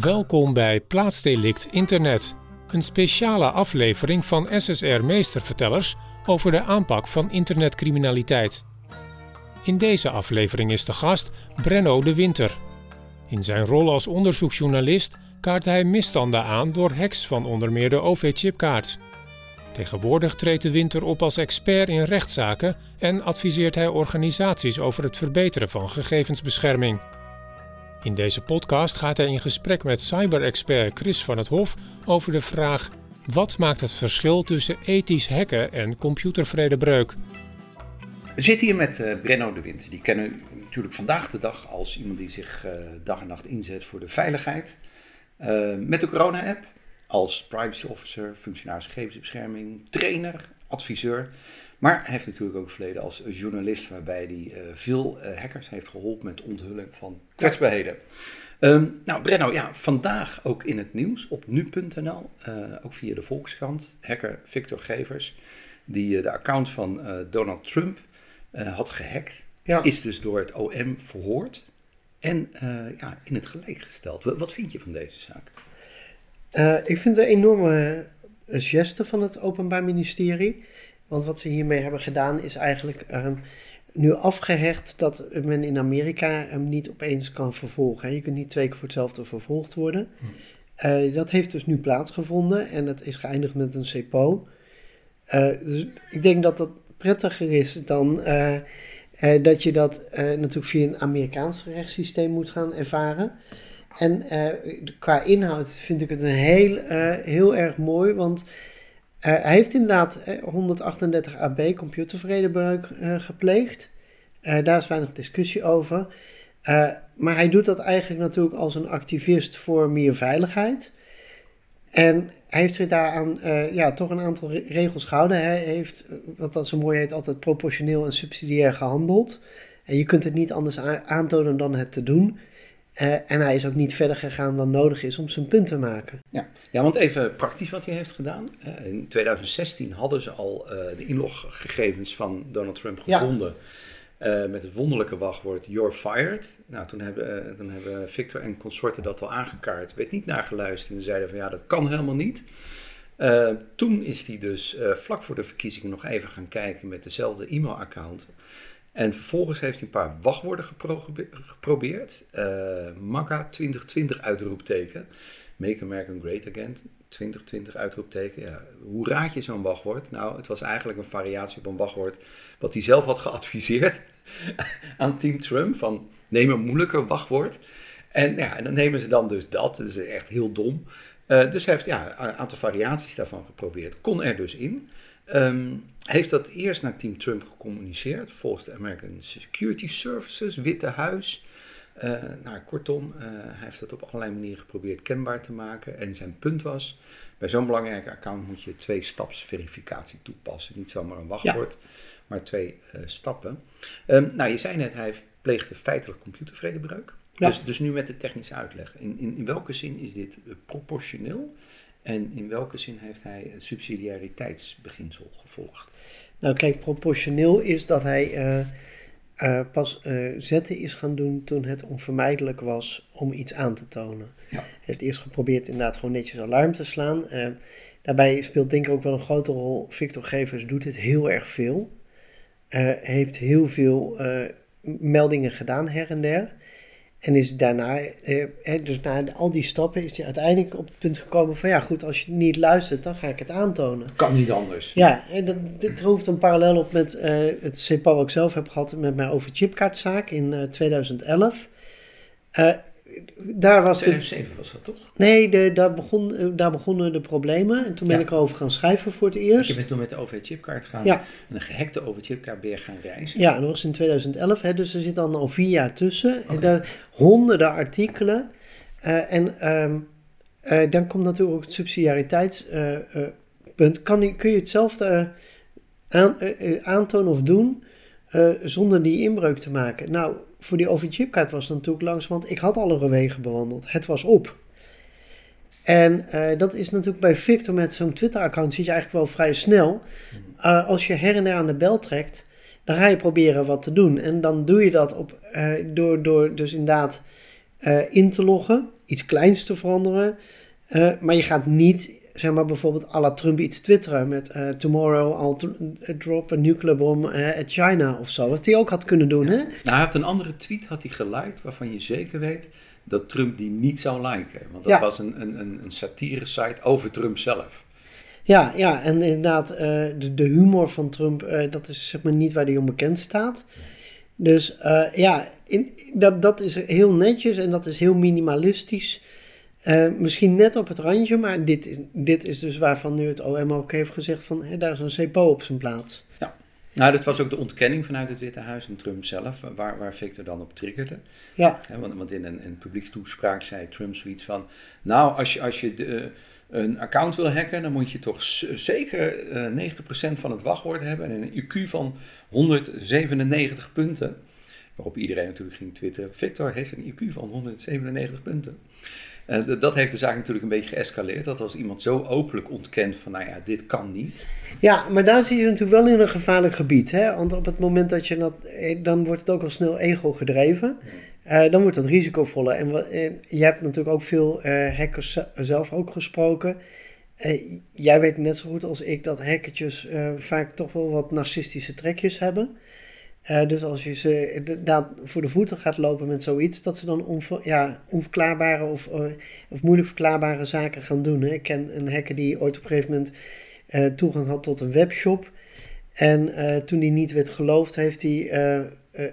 Welkom bij Plaatsdelict Internet, een speciale aflevering van SSR Meestervertellers over de aanpak van internetcriminaliteit. In deze aflevering is de gast Brenno de Winter. In zijn rol als onderzoeksjournalist kaart hij misstanden aan door hacks van onder meer de OV-chipkaart. Tegenwoordig treedt de Winter op als expert in rechtszaken en adviseert hij organisaties over het verbeteren van gegevensbescherming. In deze podcast gaat hij in gesprek met cyberexpert Chris van het Hof over de vraag: wat maakt het verschil tussen ethisch hacken en computervredebreuk? We zitten hier met uh, Brenno de Winter. Die kennen u natuurlijk vandaag de dag als iemand die zich uh, dag en nacht inzet voor de veiligheid. Uh, met de corona-app, als privacy officer, functionaris gegevensbescherming, trainer, adviseur. Maar hij heeft natuurlijk ook verleden als journalist, waarbij hij uh, veel uh, hackers heeft geholpen met onthulling van kwetsbaarheden. Um, nou, Brenno, ja, vandaag ook in het nieuws op nu.nl, uh, ook via de Volkskrant, hacker Victor Gevers, die de account van Donald Trump had gehackt, ja. is dus door het OM verhoord en ja, in het gelijk gesteld. Wat, wat vind je van deze zaak? ik vind het een enorme geste van het Openbaar Ministerie. Want wat ze hiermee hebben gedaan is eigenlijk um, nu afgehecht dat men in Amerika hem niet opeens kan vervolgen. Je kunt niet twee keer voor hetzelfde vervolgd worden. Hm. Uh, dat heeft dus nu plaatsgevonden en het is geëindigd met een CEPO. Uh, dus ik denk dat dat prettiger is dan uh, dat je dat natuurlijk via een Amerikaans rechtssysteem moet gaan ervaren. En qua inhoud vind ik het een heel, heel erg mooi, want hij heeft inderdaad 138 AB computervredebreuk uh, gepleegd. Daar is weinig discussie over. maar hij doet dat eigenlijk natuurlijk als een activist voor meer veiligheid. En hij heeft zich daaraan ja, toch een aantal regels gehouden. Hij heeft, wat dat zo mooi heet, altijd proportioneel en subsidiair gehandeld. En je kunt het niet anders aantonen dan het te doen. Uh, en hij is ook niet verder gegaan dan nodig is om zijn punt te maken. Ja, ja want even praktisch wat hij heeft gedaan. Uh, in 2016 hadden ze al uh, de inloggegevens van Donald Trump gevonden. Ja. met het wonderlijke wachtwoord You're fired. Nou, toen hebben, toen hebben Victor en consorten dat al aangekaart. Werd niet naar geluisterd en zeiden van ja, dat kan helemaal niet. toen is hij dus vlak voor de verkiezingen nog even gaan kijken met dezelfde e-mailaccount. En vervolgens heeft hij een paar wachtwoorden geprobeerd. Uh, MAGA 2020 uitroepteken. Make America Great Again 2020 uitroepteken. Ja, hoe raad je zo'n wachtwoord? Nou, het was eigenlijk een variatie op een wachtwoord wat hij zelf had geadviseerd aan Team Trump. Van neem een moeilijker wachtwoord. En, ja, en dan nemen ze dan dus dat. Dat is echt heel dom. Uh, dus hij heeft ja, een aantal variaties daarvan geprobeerd. Kon er dus in. Um, heeft dat eerst naar Team Trump gecommuniceerd, volgens de American Security Services, Witte Huis. Uh, nou, kortom, uh, hij heeft dat op allerlei manieren geprobeerd kenbaar te maken. En zijn punt was, bij zo'n belangrijk account moet je twee staps verificatie toepassen. Niet zomaar een wachtwoord, ja. maar twee uh, stappen. Um, nou, je zei net, hij pleegde feitelijk computervredebreuk. Ja. Dus, dus nu met de technische uitleg. In, in, in welke zin is dit proportioneel? En in welke zin heeft hij het subsidiariteitsbeginsel gevolgd? Nou, kijk, proportioneel is dat hij uh, uh, pas uh, zetten is gaan doen toen het onvermijdelijk was om iets aan te tonen. Ja. Hij heeft eerst geprobeerd inderdaad gewoon netjes alarm te slaan. daarbij speelt denk ik ook wel een grote rol. Victor Gevers doet dit heel erg veel. heeft heel veel meldingen gedaan her en der. En is daarna, eh, dus na al die stappen, is hij uiteindelijk op het punt gekomen van ja goed, als je niet luistert, dan ga ik het aantonen. Kan niet anders. Ja, en dat, dit roept een parallel op met uh, het CPO wat ik zelf heb gehad met mijn overchipkaartzaak in uh, 2011. Uh, daar was 2007 de, was dat toch? Nee, de, daar, begon, daar begonnen de problemen. En toen ben ja. ik erover gaan schrijven voor het eerst. Je bent toen met de OV-chipkaart gaan. Ja. En een gehackte OV-chipkaart ben je gaan reizen. Ja, dat was in 2011. Hè, dus er zit dan al vier jaar tussen. Okay. En daar honderden artikelen. Uh, en um, uh, dan komt natuurlijk ook het subsidiariteitspunt. Kan, kun je hetzelfde aan, aantonen of doen zonder die inbreuk te maken? Nou voor die OV-chipkaart was het natuurlijk langs, want ik had alle wegen bewandeld. Het was op. En uh, dat is natuurlijk bij Victor met zo'n Twitter-account zit je eigenlijk wel vrij snel. Uh, als je her en der aan de bel trekt, dan ga je proberen wat te doen. En dan doe je dat op, door, door dus inderdaad in te loggen, iets kleins te veranderen. maar je gaat niet, zeg maar bijvoorbeeld à la Trump iets twitteren met tomorrow I'll drop a nuclear bomb at China of zo. Wat hij ook had kunnen doen, hè? Nou, hij had een andere tweet had hij geliked waarvan je zeker weet dat Trump die niet zou liken. Want dat was een, een, een, een satire site over Trump zelf. Ja, ja en inderdaad, uh, de, de, humor van Trump, dat is zeg maar niet waar hij onbekend staat. Dus ja, in, dat, dat is heel netjes en dat is heel minimalistisch. Misschien net op het randje, maar dit is, dit is dus waarvan nu het OM ook heeft gezegd van hè, daar is een CPO op zijn plaats. Ja, nou, dat was ook de ontkenning vanuit het Witte Huis en Trump zelf, waar, waar Victor dan op triggerde. Ja. want, want in een, een publiekstoespraak zei Trump zoiets van, nou, als je, als je de, een account wil hacken, dan moet je toch zeker uh, eh, 90% van het wachtwoord hebben en een IQ van 197 punten. Waarop iedereen natuurlijk ging twitteren, Victor heeft een IQ van 197 punten. Uh, dat heeft de zaak natuurlijk een beetje geëscaleerd. Dat als iemand zo openlijk ontkent van, nou ja, dit kan niet. Ja, maar daar zie je natuurlijk wel in een gevaarlijk gebied. Hè? Want op het moment dat je dat, eh, dan wordt het ook al snel ego gedreven. Uh, dan wordt dat risicovoller. En, wat, je hebt natuurlijk ook veel uh, hackers zelf ook gesproken. jij weet net zo goed als ik dat hackertjes vaak toch wel wat narcistische trekjes hebben. Uh, dus als je ze inderdaad voor de voeten gaat lopen met zoiets, dat ze dan onver, ja, onverklaarbare of, uh, of moeilijk verklaarbare zaken gaan doen. Hè. Ik ken een hacker die ooit op een gegeven moment uh, toegang had tot een webshop. En toen die niet werd geloofd, heeft hij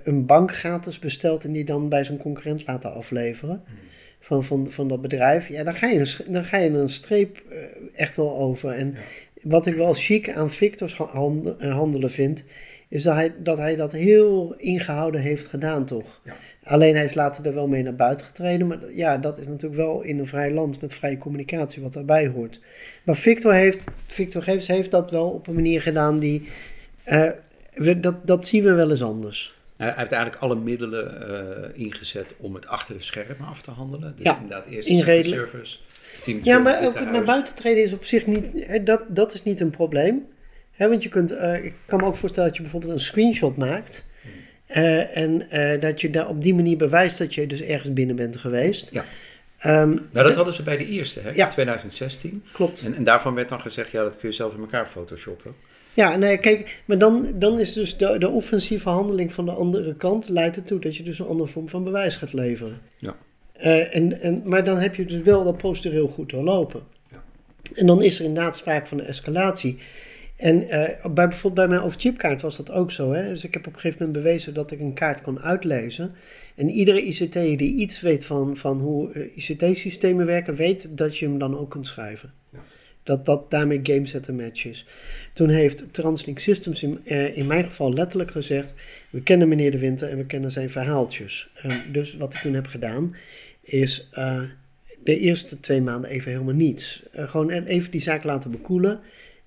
een bank gratis besteld en die dan bij zijn concurrent laten afleveren. Hmm. Van, van, van dat bedrijf. Ja, dan ga je een, dan ga je een streep echt wel over. En wat ik wel chic aan Victor's handelen vind is dat hij, dat hij dat heel ingehouden heeft gedaan, toch? Ja. Alleen hij is later er wel mee naar buiten getreden. Maar ja, dat is natuurlijk wel in een vrij land met vrije communicatie wat daarbij hoort. Maar Victor heeft, Victor Geefs heeft dat wel op een manier gedaan die. Uh, dat, dat zien we wel eens anders. Hij heeft eigenlijk alle middelen uh, ingezet om het achter de schermen af te handelen. Dus ja, inderdaad eerst de service. Ja, maar ook naar buiten treden is op zich niet. Dat, dat is niet een probleem want je kunt, uh, ik kan me ook voorstellen dat je bijvoorbeeld een screenshot maakt. Uh, en uh, dat je daar op die manier bewijst dat je dus ergens binnen bent geweest. Ja. Um, nou, dat hadden ze bij de eerste, hè? Ja. In 2016. Klopt. En, en, daarvan werd dan gezegd, ja, dat kun je zelf in elkaar photoshoppen. Ja, nee, kijk, maar dan, dan is dus de, de offensieve handeling van de andere kant leidt ertoe dat je dus een andere vorm van bewijs gaat leveren. Ja. Uh, en, en, maar dan heb je dus wel dat procedureel goed doorlopen. Ja. En dan is er inderdaad sprake van een escalatie. En uh, bij, bijvoorbeeld bij mijn overchipkaart was dat ook zo. Hè? Dus ik heb op een gegeven moment bewezen dat ik een kaart kon uitlezen. En iedere ICT die iets weet van, van hoe uh, ICT-systemen werken, weet dat je hem dan ook kunt schrijven. Ja. Dat dat daarmee game setten matches. Toen heeft Translink Systems in, uh, in mijn geval letterlijk gezegd: We kennen meneer De Winter en we kennen zijn verhaaltjes. dus wat ik toen heb gedaan, is de eerste twee maanden even helemaal niets. gewoon even die zaak laten bekoelen.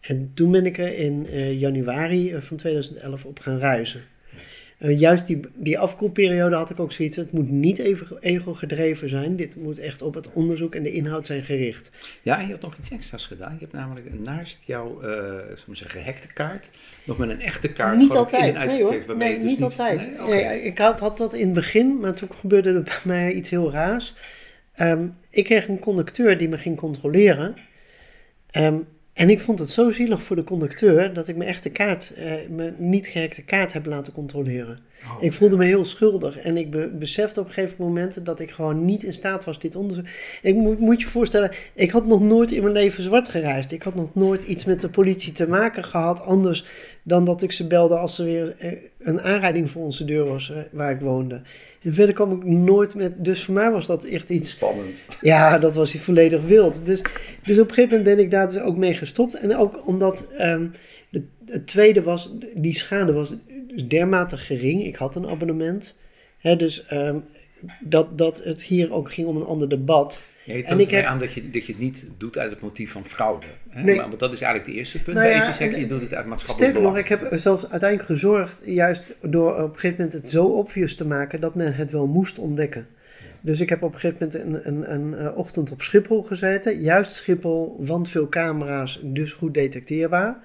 En toen ben ik er in uh, januari eh, van 2011 op gaan reizen. Uh, juist die, die afkoelperiode had ik ook zoiets. Het moet niet even ego gedreven zijn. Dit moet echt op het onderzoek en de inhoud zijn gericht. Ja, en je had nog iets extra's gedaan. Je hebt namelijk naast jouw, uh, zeggen, gehackte kaart, nog met een echte kaart. Niet altijd. In nee, hoor. Nee, dus niet, altijd. ik had, had dat in het begin, maar toen gebeurde er bij mij iets heel raars. Um, ik kreeg een conducteur die me ging controleren. Um, en ik vond het zo zielig voor de conducteur dat ik mijn echte kaart, eh, mijn niet gehackte kaart heb laten controleren. Oh, ik voelde me heel schuldig en ik besefte op een gegeven moment dat ik gewoon niet in staat was dit onderzoek. Ik moet, moet je voorstellen, ik had nog nooit in mijn leven zwart gereisd. Ik had nog nooit iets met de politie te maken gehad, anders dan dat ik ze belde als er weer eh, een aanrijding voor onze deur was eh, waar ik woonde. En verder kwam ik nooit met. Dus voor mij was dat echt iets. Spannend. Ja, dat was volledig wild. Dus, dus op een gegeven moment ben ik daar dus ook mee gestopt. En ook omdat. Um, de, het tweede was. Die schade was dermate gering. Ik had een abonnement. Hè, dus um, dat, dat het hier ook ging om een ander debat. Ja, je en ik heb... aan dat je, dat je het niet doet uit het motief van fraude. Hè? Nee. Want dat is eigenlijk het eerste punt nou bij ethisch. Je doet het uit maatschappelijk belang. nog, ik heb zelfs uiteindelijk gezorgd, juist door op een gegeven moment het zo obvious te maken, dat men het wel moest ontdekken. Dus ik heb op een gegeven moment een, een, een, eh, ochtend op Schiphol gezeten. Juist Schiphol, want veel camera's, dus goed detecteerbaar.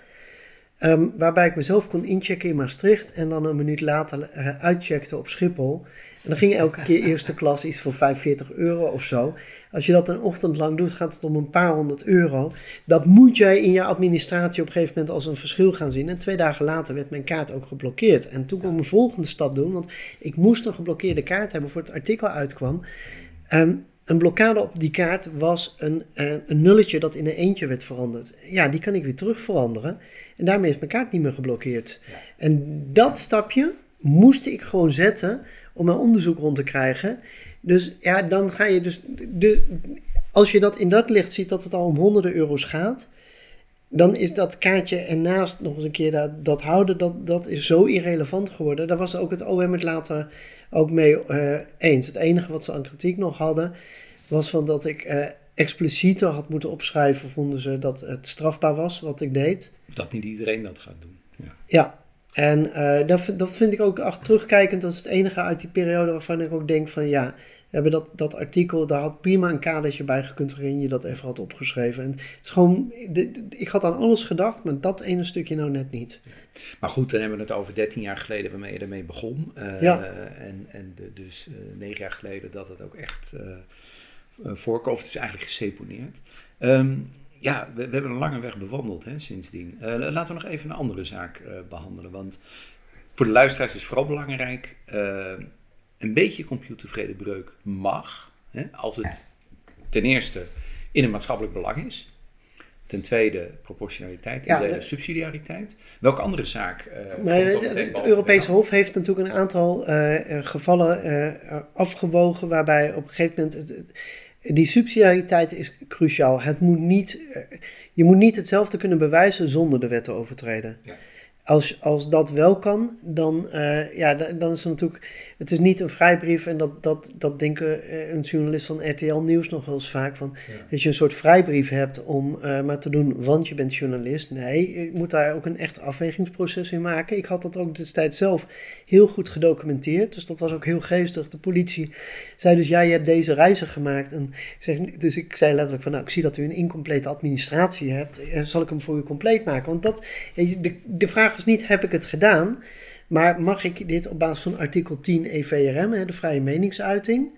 Ehm, waarbij ik mezelf kon inchecken in Maastricht en dan een minuut later uh, uitcheckte op Schiphol. En dan ging elke keer eerste klas iets voor 45 euro of zo. Als je dat een ochtend lang doet, gaat het om een paar honderd euro. Dat moet jij in je administratie op een gegeven moment als een verschil gaan zien. En twee dagen later werd mijn kaart ook geblokkeerd. En toen kon ik mijn volgende stap doen, want ik moest een geblokkeerde kaart hebben voor het artikel uitkwam. Um, een blokkade op die kaart was een, een, eh, een, nulletje dat in een eentje werd veranderd. Ja, die kan ik weer terug veranderen. En daarmee is mijn kaart niet meer geblokkeerd. En dat stapje moest ik gewoon zetten om mijn onderzoek rond te krijgen. Dus ja, dan ga je dus. De, als je dat in dat licht ziet dat het al om honderden euro's gaat. Dan is dat kaartje ernaast nog eens een keer dat, dat houden, dat, dat is zo irrelevant geworden. Daar was ook het OM het later ook mee uh, eens. Het enige wat ze aan kritiek nog hadden, was van dat ik uh, explicieter had moeten opschrijven, vonden ze dat het strafbaar was wat ik deed. Dat niet iedereen dat gaat doen. Ja, ja. en uh, dat, dat vind ik ook terugkijkend, dat is het enige uit die periode waarvan ik ook denk van ja, hebben dat, dat artikel, daar had prima een kadertje bij gekund waarin je dat even had opgeschreven. En het is gewoon, de, ik had aan alles gedacht, maar dat ene stukje nou net niet. Maar goed, dan hebben we het over 13 jaar geleden waarmee je ermee begon. Uh, ja. En, en de, dus uh, negen jaar geleden dat het ook echt uh, voorkwam. Of het is eigenlijk geseponeerd. Um, ja, we, we, hebben een lange weg bewandeld hè, sindsdien. laten we nog even een andere zaak behandelen. Want voor de luisteraars is het vooral belangrijk een beetje computervredebreuk mag, hè, als het ten eerste in een maatschappelijk belang is. Ten tweede proportionaliteit, ten derde subsidiariteit. Welke andere zaak? Uh, nee, het Europese Hof heeft natuurlijk een aantal uh, gevallen uh, afgewogen waarbij op een gegeven moment het, die subsidiariteit is cruciaal. Het moet niet, je moet niet hetzelfde kunnen bewijzen zonder de wet te overtreden. Ja. Als, als dat wel kan, dan, uh, ja, dan is het natuurlijk. Het is niet een vrijbrief en dat, dat, dat denken eh, een journalist van RTL Nieuws nog wel eens vaak van. Dat je een soort vrijbrief hebt om uh, maar te doen, want je bent journalist. Nee, je moet daar ook een echt afwegingsproces in maken. Ik had dat ook destijds zelf heel goed gedocumenteerd, dus dat was ook heel geestig. De politie zei dus, ja, je hebt deze reizen gemaakt. En ik zeg, dus ik zei letterlijk van, nou, ik zie dat u een incomplete administratie hebt. Zal ik hem voor u compleet maken? Want dat, de, de vraag is niet, heb ik het gedaan? Maar mag ik dit op basis van artikel 10 EVRM, hè, de vrije meningsuiting,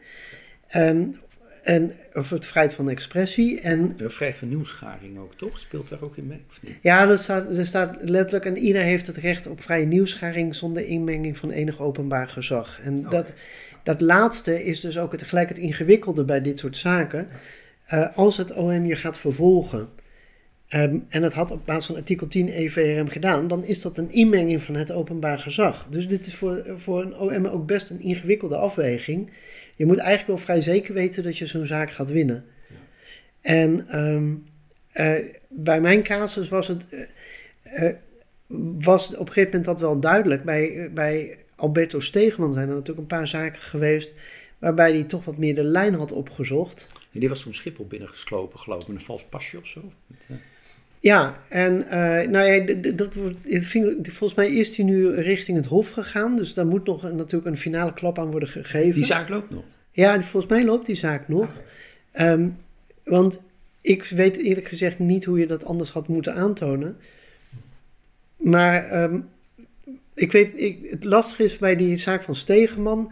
um, en, of het vrijheid van expressie. En, de vrijheid van nieuwsgaring ook, toch? Speelt daar ook in mee? Of niet? Ja, er staat, er staat letterlijk, en ieder heeft het recht op vrije nieuwsgaring zonder inmenging van enig openbaar gezag. En dat, dat laatste is dus ook het, gelijk het ingewikkelde bij dit soort zaken. Uh, als het OM je gaat vervolgen Um, en het had op basis van artikel 10 EVRM gedaan, dan is dat een inmenging van het openbaar gezag. Dus dit is voor, voor een OM ook best een ingewikkelde afweging. Je moet eigenlijk wel vrij zeker weten dat je zo'n zaak gaat winnen. Ja. En um, uh, bij mijn casus was het. Uh, uh, was op een gegeven moment dat wel duidelijk. Bij, bij Alberto Stegeman zijn er natuurlijk een paar zaken geweest. waarbij hij toch wat meer de lijn had opgezocht. Die was toen Schiphol binnengeslopen, geloof ik, met een vals pasje of zo. Met, ja, en uh, nou ja, dat wordt, volgens mij is hij nu richting het Hof gegaan. Dus daar moet nog natuurlijk een finale klap aan worden gegeven. Die zaak loopt nog? Ja, volgens mij loopt die zaak nog. Um, want ik weet eerlijk gezegd niet hoe je dat anders had moeten aantonen. Maar um, ik weet, ik, het lastige is bij die zaak van Stegeman.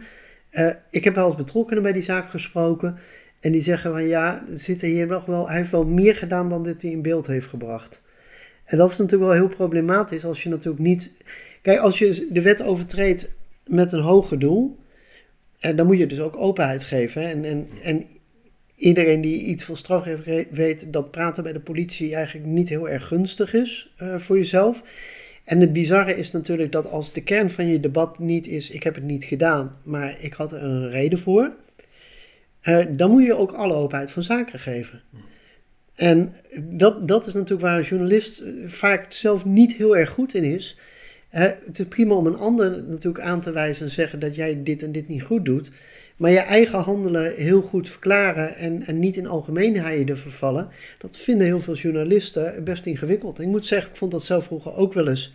Uh, ik heb wel eens betrokkenen bij die zaak gesproken. En die zeggen van ja, zit hier nog wel, hij heeft wel meer gedaan dan dit hij in beeld heeft gebracht. En dat is natuurlijk wel heel problematisch als je natuurlijk niet. Kijk, als je de wet overtreedt met een hoger doel, en dan moet je dus ook openheid geven. En, en, en iedereen die iets van strafrecht weet, dat praten bij de politie eigenlijk niet heel erg gunstig is uh, voor jezelf. En het bizarre is natuurlijk dat als de kern van je debat niet is: ik heb het niet gedaan, maar ik had er een reden voor uh, dan moet je ook alle openheid van zaken geven. En dat, dat is natuurlijk waar een journalist eh, vaak zelf niet heel erg goed in is. Uh, het is prima om een ander natuurlijk aan te wijzen en zeggen dat jij dit en dit niet goed doet. Maar je eigen handelen heel goed verklaren en, en niet in algemeenheden vervallen, dat vinden heel veel journalisten best ingewikkeld. Ik moet zeggen, ik vond dat zelf vroeger ook wel eens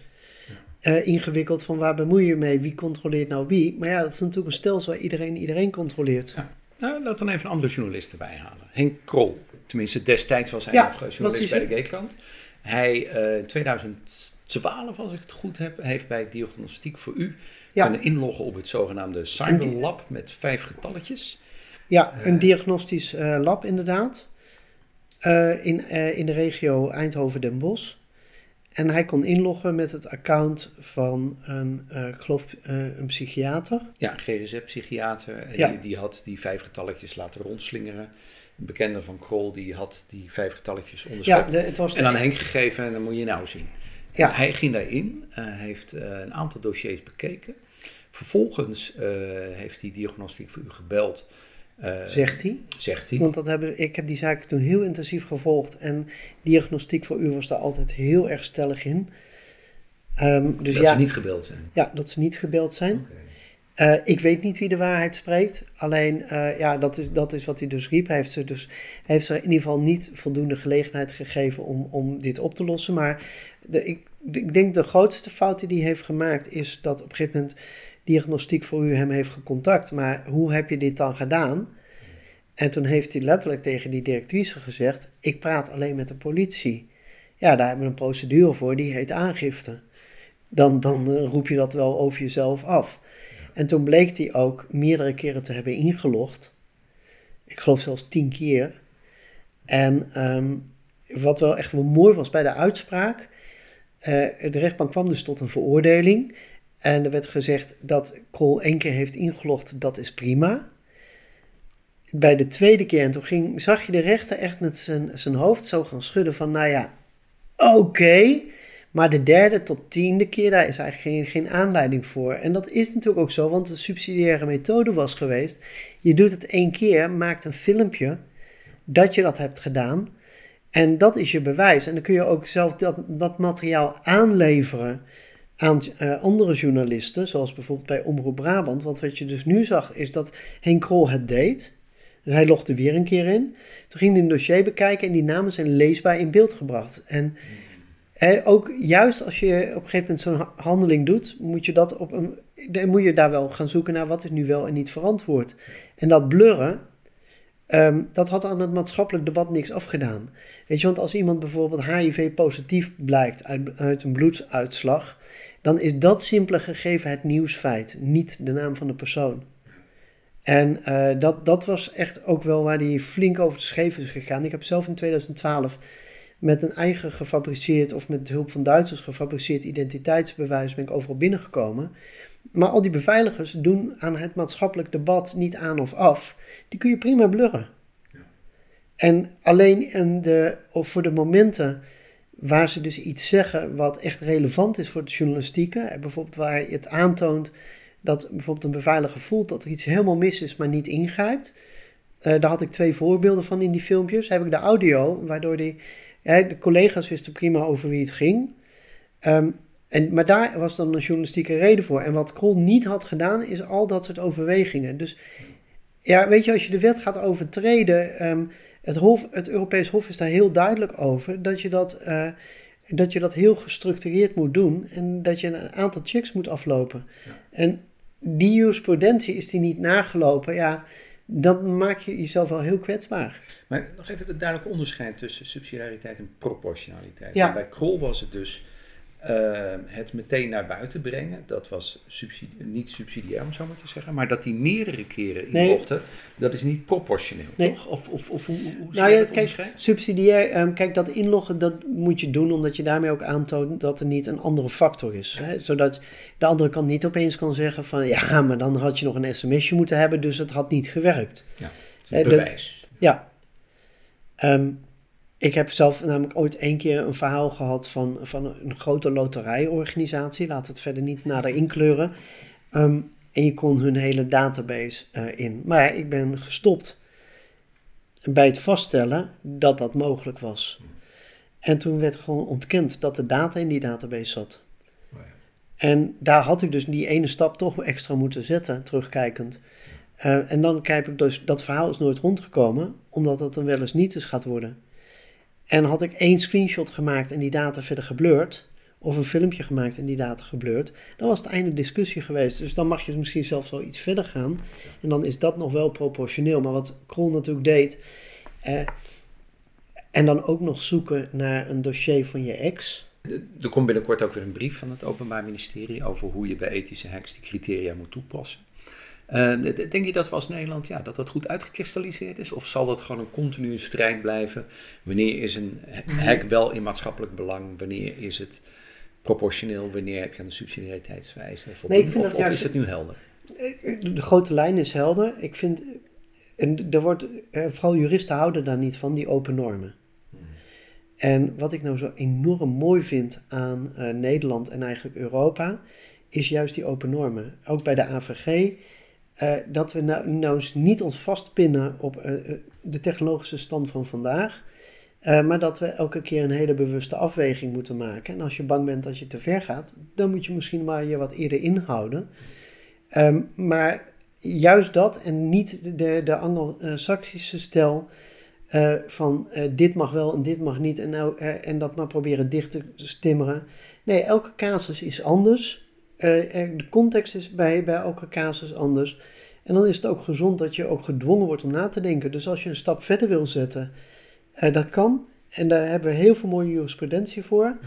uh, ingewikkeld van waar bemoei je mee, wie controleert nou wie. Maar ja, dat is natuurlijk een stelsel waar iedereen iedereen controleert. Ja. Nou, laten we dan even een andere journalist erbij halen. Henk Krol. Tenminste, destijds was hij nog eh, journalist bij de G-krant. Hij, uh, in 2012 12, als ik het goed heb, heeft bij Diagnostiek voor U kunnen inloggen op het zogenaamde Cyber Lab met vijf getalletjes. Ja, een diagnostisch lab inderdaad. in, in de regio Eindhoven-Den Bosch. En hij kon inloggen met het account van een, uh, ik geloof, uh, een psychiater. Ja, GGZ-psychiater. Die, die, had die vijf getalletjes laten rondslingeren. Een bekende van Krol, die had die vijf getalletjes onderschept. Ja, het was en aan Henk gegeven en dan moet je nou zien. Ja. Hij ging daarin, uh, heeft een aantal dossiers bekeken. Vervolgens heeft hij diagnostiek voor u gebeld zegt hij. Zegt hij. Want dat hebben, ik heb die zaak toen heel intensief gevolgd. En diagnostiek voor u was daar altijd heel erg stellig in. Um, dus dat ja, ze niet gebeld zijn? Ja, dat ze niet gebeld zijn. Okay. Uh, ik weet niet wie de waarheid spreekt. Alleen, uh, ja, dat is, dat is wat hij dus riep. Hij heeft, ze dus, hij heeft ze in ieder geval niet voldoende gelegenheid gegeven om, om dit op te lossen. Maar de, ik, ik denk de grootste fout die hij heeft gemaakt is dat op een gegeven moment diagnostiek voor u hem heeft gecontact. Maar hoe heb je dit dan gedaan? En toen heeft hij letterlijk tegen die directrice gezegd: Ik praat alleen met de politie. Ja, daar hebben we een procedure voor, die heet aangifte. Dan, dan eh, roep je dat wel over jezelf af. En toen bleek hij ook meerdere keren te hebben ingelogd. Ik geloof zelfs tien keer. En ehm, wat wel echt wel mooi was bij de uitspraak. Uh, de rechtbank kwam dus tot een veroordeling. En er werd gezegd dat Krol één keer heeft ingelogd, dat is prima. Bij de tweede keer, en toen ging, zag je de rechter echt met zijn, zijn hoofd zo gaan schudden van, nou ja, oké. Maar de derde tot tiende keer, daar is eigenlijk geen, geen aanleiding voor. En dat is natuurlijk ook zo, want de subsidiaire methode was geweest. Je doet het één keer, maakt een filmpje dat je dat hebt gedaan. En dat is je bewijs. En dan kun je ook zelf dat, dat materiaal aanleveren aan uh, andere journalisten, zoals bijvoorbeeld bij Omroep Brabant. Want wat je dus nu zag, is dat Henk Krol het deed. Dus hij logde weer een keer in. Toen ging hij een dossier bekijken en die namen zijn leesbaar in beeld gebracht. En eh, ook juist als je op een gegeven moment zo'n handeling doet, moet je, dat op een, moet je daar wel gaan zoeken naar wat is nu wel en niet verantwoord. En dat blurren, ehm, dat had aan het maatschappelijk debat niks afgedaan. Weet je, want als iemand bijvoorbeeld HIV-positief blijkt uit, uit een bloedsuitslag, dan is dat simpele gegeven het nieuwsfeit, niet de naam van de persoon. En uh, dat, dat was echt ook wel waar hij flink over de scheef is gegaan. Ik heb zelf in 2012 met een eigen gefabriceerd, of met hulp van Duitsers gefabriceerd identiteitsbewijs ben ik overal binnengekomen. Maar al die beveiligers doen aan het maatschappelijk debat niet aan of af. Die kun je prima blurren. Ja. En alleen in de, of voor de momenten waar ze dus iets zeggen wat echt relevant is voor de journalistieke. Bijvoorbeeld waar je het aantoont dat bijvoorbeeld een beveiliger voelt dat er iets helemaal mis is, maar niet ingrijpt. Uh, daar had ik twee voorbeelden van in die filmpjes. Heb ik de audio, waardoor die, ja, de collega's wisten prima over wie het ging. Um, en, maar daar was dan een journalistieke reden voor. En wat Krol niet had gedaan, is al dat soort overwegingen. Dus ja, weet je, als je de wet gaat overtreden, um, het, Hof, het Europees Hof is daar heel duidelijk over dat je dat, uh, dat je dat heel gestructureerd moet doen en dat je een aantal checks moet aflopen. En die jurisprudentie is die niet nagelopen, ja, dan maak je jezelf wel heel kwetsbaar. Maar nog even het duidelijk onderscheid tussen subsidiariteit en proportionaliteit. Ja. bij Krol was het dus Ehm, het meteen naar buiten brengen. Dat was niet subsidiair, om zo maar te zeggen. Maar dat die meerdere keren inlogde, dat is niet proportioneel, toch? Of, of, of hoe, hoe nou ja, kijk, subsidiair, um, kijk, dat inloggen, dat moet je doen omdat je daarmee ook aantoont dat er niet een andere factor is. Hè? Zodat de andere kant niet opeens kan zeggen van, ja, maar dan had je nog een sms'je moeten hebben, dus het had niet gewerkt. Ja, het bewijs. ja. Um, ik heb zelf namelijk ooit één keer een verhaal gehad van, van een grote loterijorganisatie. Laat het verder niet nader inkleuren. Um, en je kon hun hele database uh, in. Maar ik ben gestopt bij het vaststellen dat dat mogelijk was. En toen werd gewoon ontkend dat de data in die database zat. Oh en daar had ik dus die ene stap toch extra moeten zetten, terugkijkend. Uh, en dan kijk ik dus, dat verhaal is nooit rondgekomen, omdat dat dan wel eens niet eens gaat worden. En had ik één screenshot gemaakt en die data verder geblurred, of een filmpje gemaakt en die data geblurred, dan was het einde discussie geweest. Dus dan mag je misschien zelfs wel iets verder gaan. En dan is dat nog wel proportioneel. Maar wat Krol natuurlijk deed, eh, en dan ook nog zoeken naar een dossier van je ex. Er komt binnenkort ook weer een brief van het Openbaar Ministerie over hoe je bij ethische hacks die criteria moet toepassen. Uh, denk je dat we als Nederland, ja, dat dat goed uitgekristalliseerd is? Of zal dat gewoon een continue strijd blijven? Wanneer is een hack wel in maatschappelijk belang? Wanneer is het proportioneel? Wanneer heb je aan de subsidiariteitswijze Nee, ik vind of, dat of is het nu helder? De grote lijn is helder. Ik vind, en er wordt, eh, vooral juristen houden daar niet van, die open normen. Hmm. En wat ik nou zo enorm mooi vind aan uh, Nederland en eigenlijk Europa, is juist die open normen. Ook bij de AVG uh, dat we nou, nou niet ons vastpinnen op uh, de technologische stand van vandaag, maar dat we elke keer een hele bewuste afweging moeten maken. En als je bang bent dat je te ver gaat, dan moet je misschien maar je wat eerder inhouden. Um, maar juist dat en niet de, de Anglo-Saxische stel van dit mag wel en dit mag niet en, nou, en dat maar proberen dicht te stimmeren. Nee, elke casus is anders. Uh, de context is bij, bij elke casus anders. En dan is het ook gezond dat je ook gedwongen wordt om na te denken. Dus als je een stap verder wil zetten, uh, dat kan. En daar hebben we heel veel mooie jurisprudentie voor.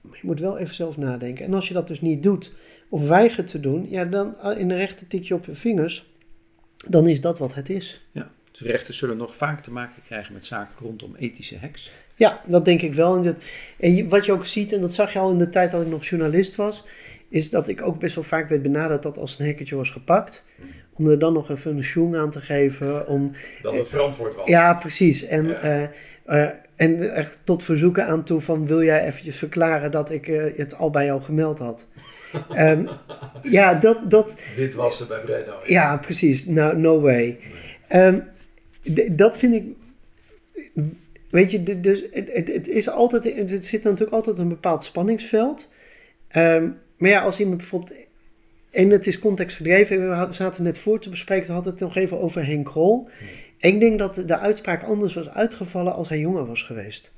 Maar je moet wel even zelf nadenken. En als je dat dus niet doet, of weigert te doen, ja, dan uh, in de rechter tik je op je vingers. Dan is dat wat het is. Ja, dus rechters zullen nog vaak te maken krijgen met zaken rondom ethische hacks. Ja, dat denk ik wel. En wat je ook ziet, en dat zag je al in de tijd dat ik nog journalist was is dat ik ook best wel vaak werd benaderd dat als een hackertje was gepakt, om er dan nog even een schoen aan te geven. Om, dat het verantwoord was. Ja, precies. En, ja. Uh, uh, en echt tot verzoeken aan toe van wil jij eventjes verklaren dat ik uh, het al bij jou gemeld had. um, ja, dat, dat... Dit was het bij Breddo. Ja, precies. No, no way. Um, dat vind ik... Weet je, dus het, het, het, is altijd, het zit natuurlijk altijd een bepaald spanningsveld. Um, maar ja, als iemand bijvoorbeeld. En het is contextgedreven. We zaten net voor te bespreken. We hadden het nog even over Henk Krol. ik denk dat de uitspraak anders was uitgevallen als hij jonger was geweest.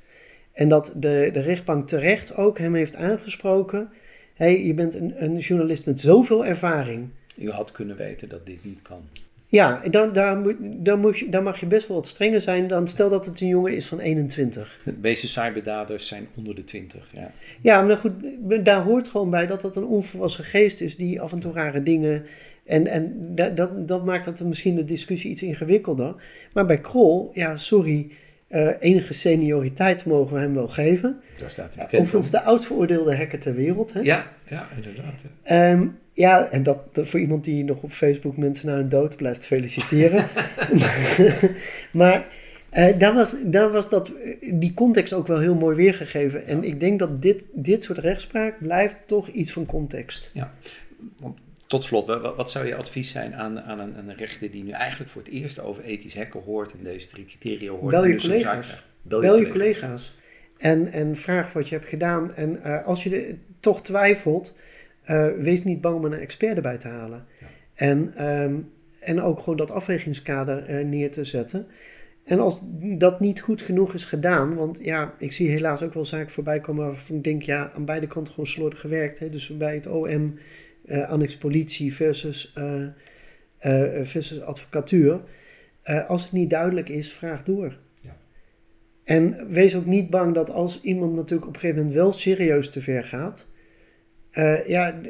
En dat de, de rechtbank terecht ook hem heeft aangesproken. hey, je bent een, een journalist met zoveel ervaring. Je had kunnen weten dat dit niet kan. Ja, dan, daar, moet, dan, moet je, dan mag je best wel wat strenger zijn dan stel dat het een jongen is van 21. De meeste cyberdaders zijn onder de 20, ja. Ja, maar goed, daar hoort gewoon bij dat dat een onvolwassen geest is die af en toe rare dingen... En, en dat, dat, dat maakt het misschien de discussie iets ingewikkelder. Maar bij Krol, ja, sorry, uh, enige senioriteit mogen we hem wel geven. Daar staat hij bekend Overigens de oud veroordeelde hacker ter wereld. Hè? Ja, ja, inderdaad. Ja. Um, ja, en dat, voor iemand die nog op Facebook mensen naar hun dood blijft feliciteren. maar uh, daar, was, daar was dat, die context ook wel heel mooi weergegeven. En ik denk dat dit, dit soort rechtspraak blijft toch iets van context. Ja, tot slot, wat, zou je advies zijn aan, aan een, een, rechter die nu eigenlijk voor het eerst over ethisch hacken hoort en deze drie criteria hoort? Bel je collega's. Bel je, Bel je collega's. En, en vraag wat je hebt gedaan. En uh, als je toch twijfelt, uh, wees niet bang om een expert erbij te halen. Ja. En, um, en ook gewoon dat afwegingskader uh, neer te zetten. En als dat niet goed genoeg is gedaan, want ja, ik zie helaas ook wel zaken voorbij komen waarvan ik denk, ja, aan beide kanten gewoon slordig gewerkt. Hè? Dus bij het OM, uh, annex politie versus, versus advocatuur. als het niet duidelijk is, vraag door. Ja. En wees ook niet bang dat als iemand natuurlijk op een gegeven moment wel serieus te ver gaat, uh, ja,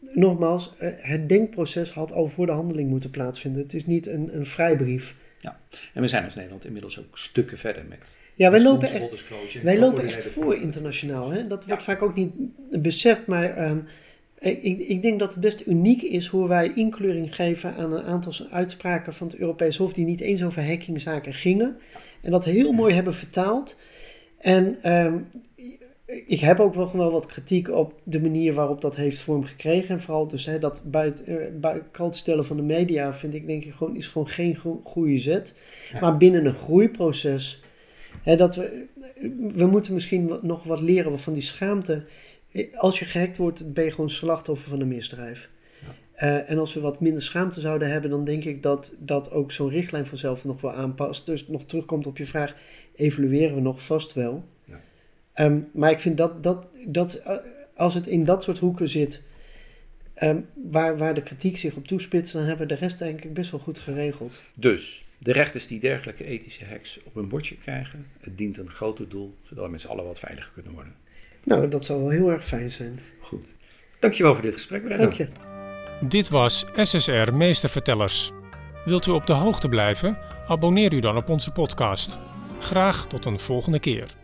nogmaals, uh, het denkproces had al voor de handeling moeten plaatsvinden. Het is niet een, een vrijbrief. Ja, en we zijn als Nederland inmiddels ook stukken verder met. Ja, wij lopen echt, wij lopen echt voor internationaal. Hè? Dat wordt vaak ook niet beseft, maar um, ik, ik, denk dat het best uniek is hoe wij inkleuring geven aan een aantal uitspraken van het Europees Hof die niet eens over hackingzaken gingen. En dat heel mooi hebben vertaald. En um, ik heb ook wel, wel wat kritiek op de manier waarop dat heeft vorm gekregen. En vooral dus hè, dat buiten, uh, buiten stellen van de media vind ik denk ik gewoon, is gewoon geen goede zet. Maar binnen een groeiproces, hè, dat we, we moeten misschien nog wat leren van die schaamte. Als je gehackt wordt, ben je gewoon slachtoffer van een misdrijf. Uh, en als we wat minder schaamte zouden hebben, dan denk ik dat, dat ook zo'n richtlijn vanzelf nog wel aanpast. Dus nog terugkomt op je vraag, evalueren we nog vast wel. Um, maar ik vind dat, dat, dat eh, als het in dat soort hoeken zit, um, waar, waar de kritiek zich op toespitst, dan hebben we de rest denk ik best wel goed geregeld. Dus de rechters die dergelijke ethische hacks op hun bordje krijgen, het dient een groter doel, zodat we met z'n allen wat veiliger kunnen worden. Nou, dat zou wel heel erg fijn zijn. Goed. Dankjewel voor dit gesprek, Dank je. Dit was SSR Meestervertellers. Wilt u op de hoogte blijven? Abonneer u dan op onze podcast. Graag tot een volgende keer.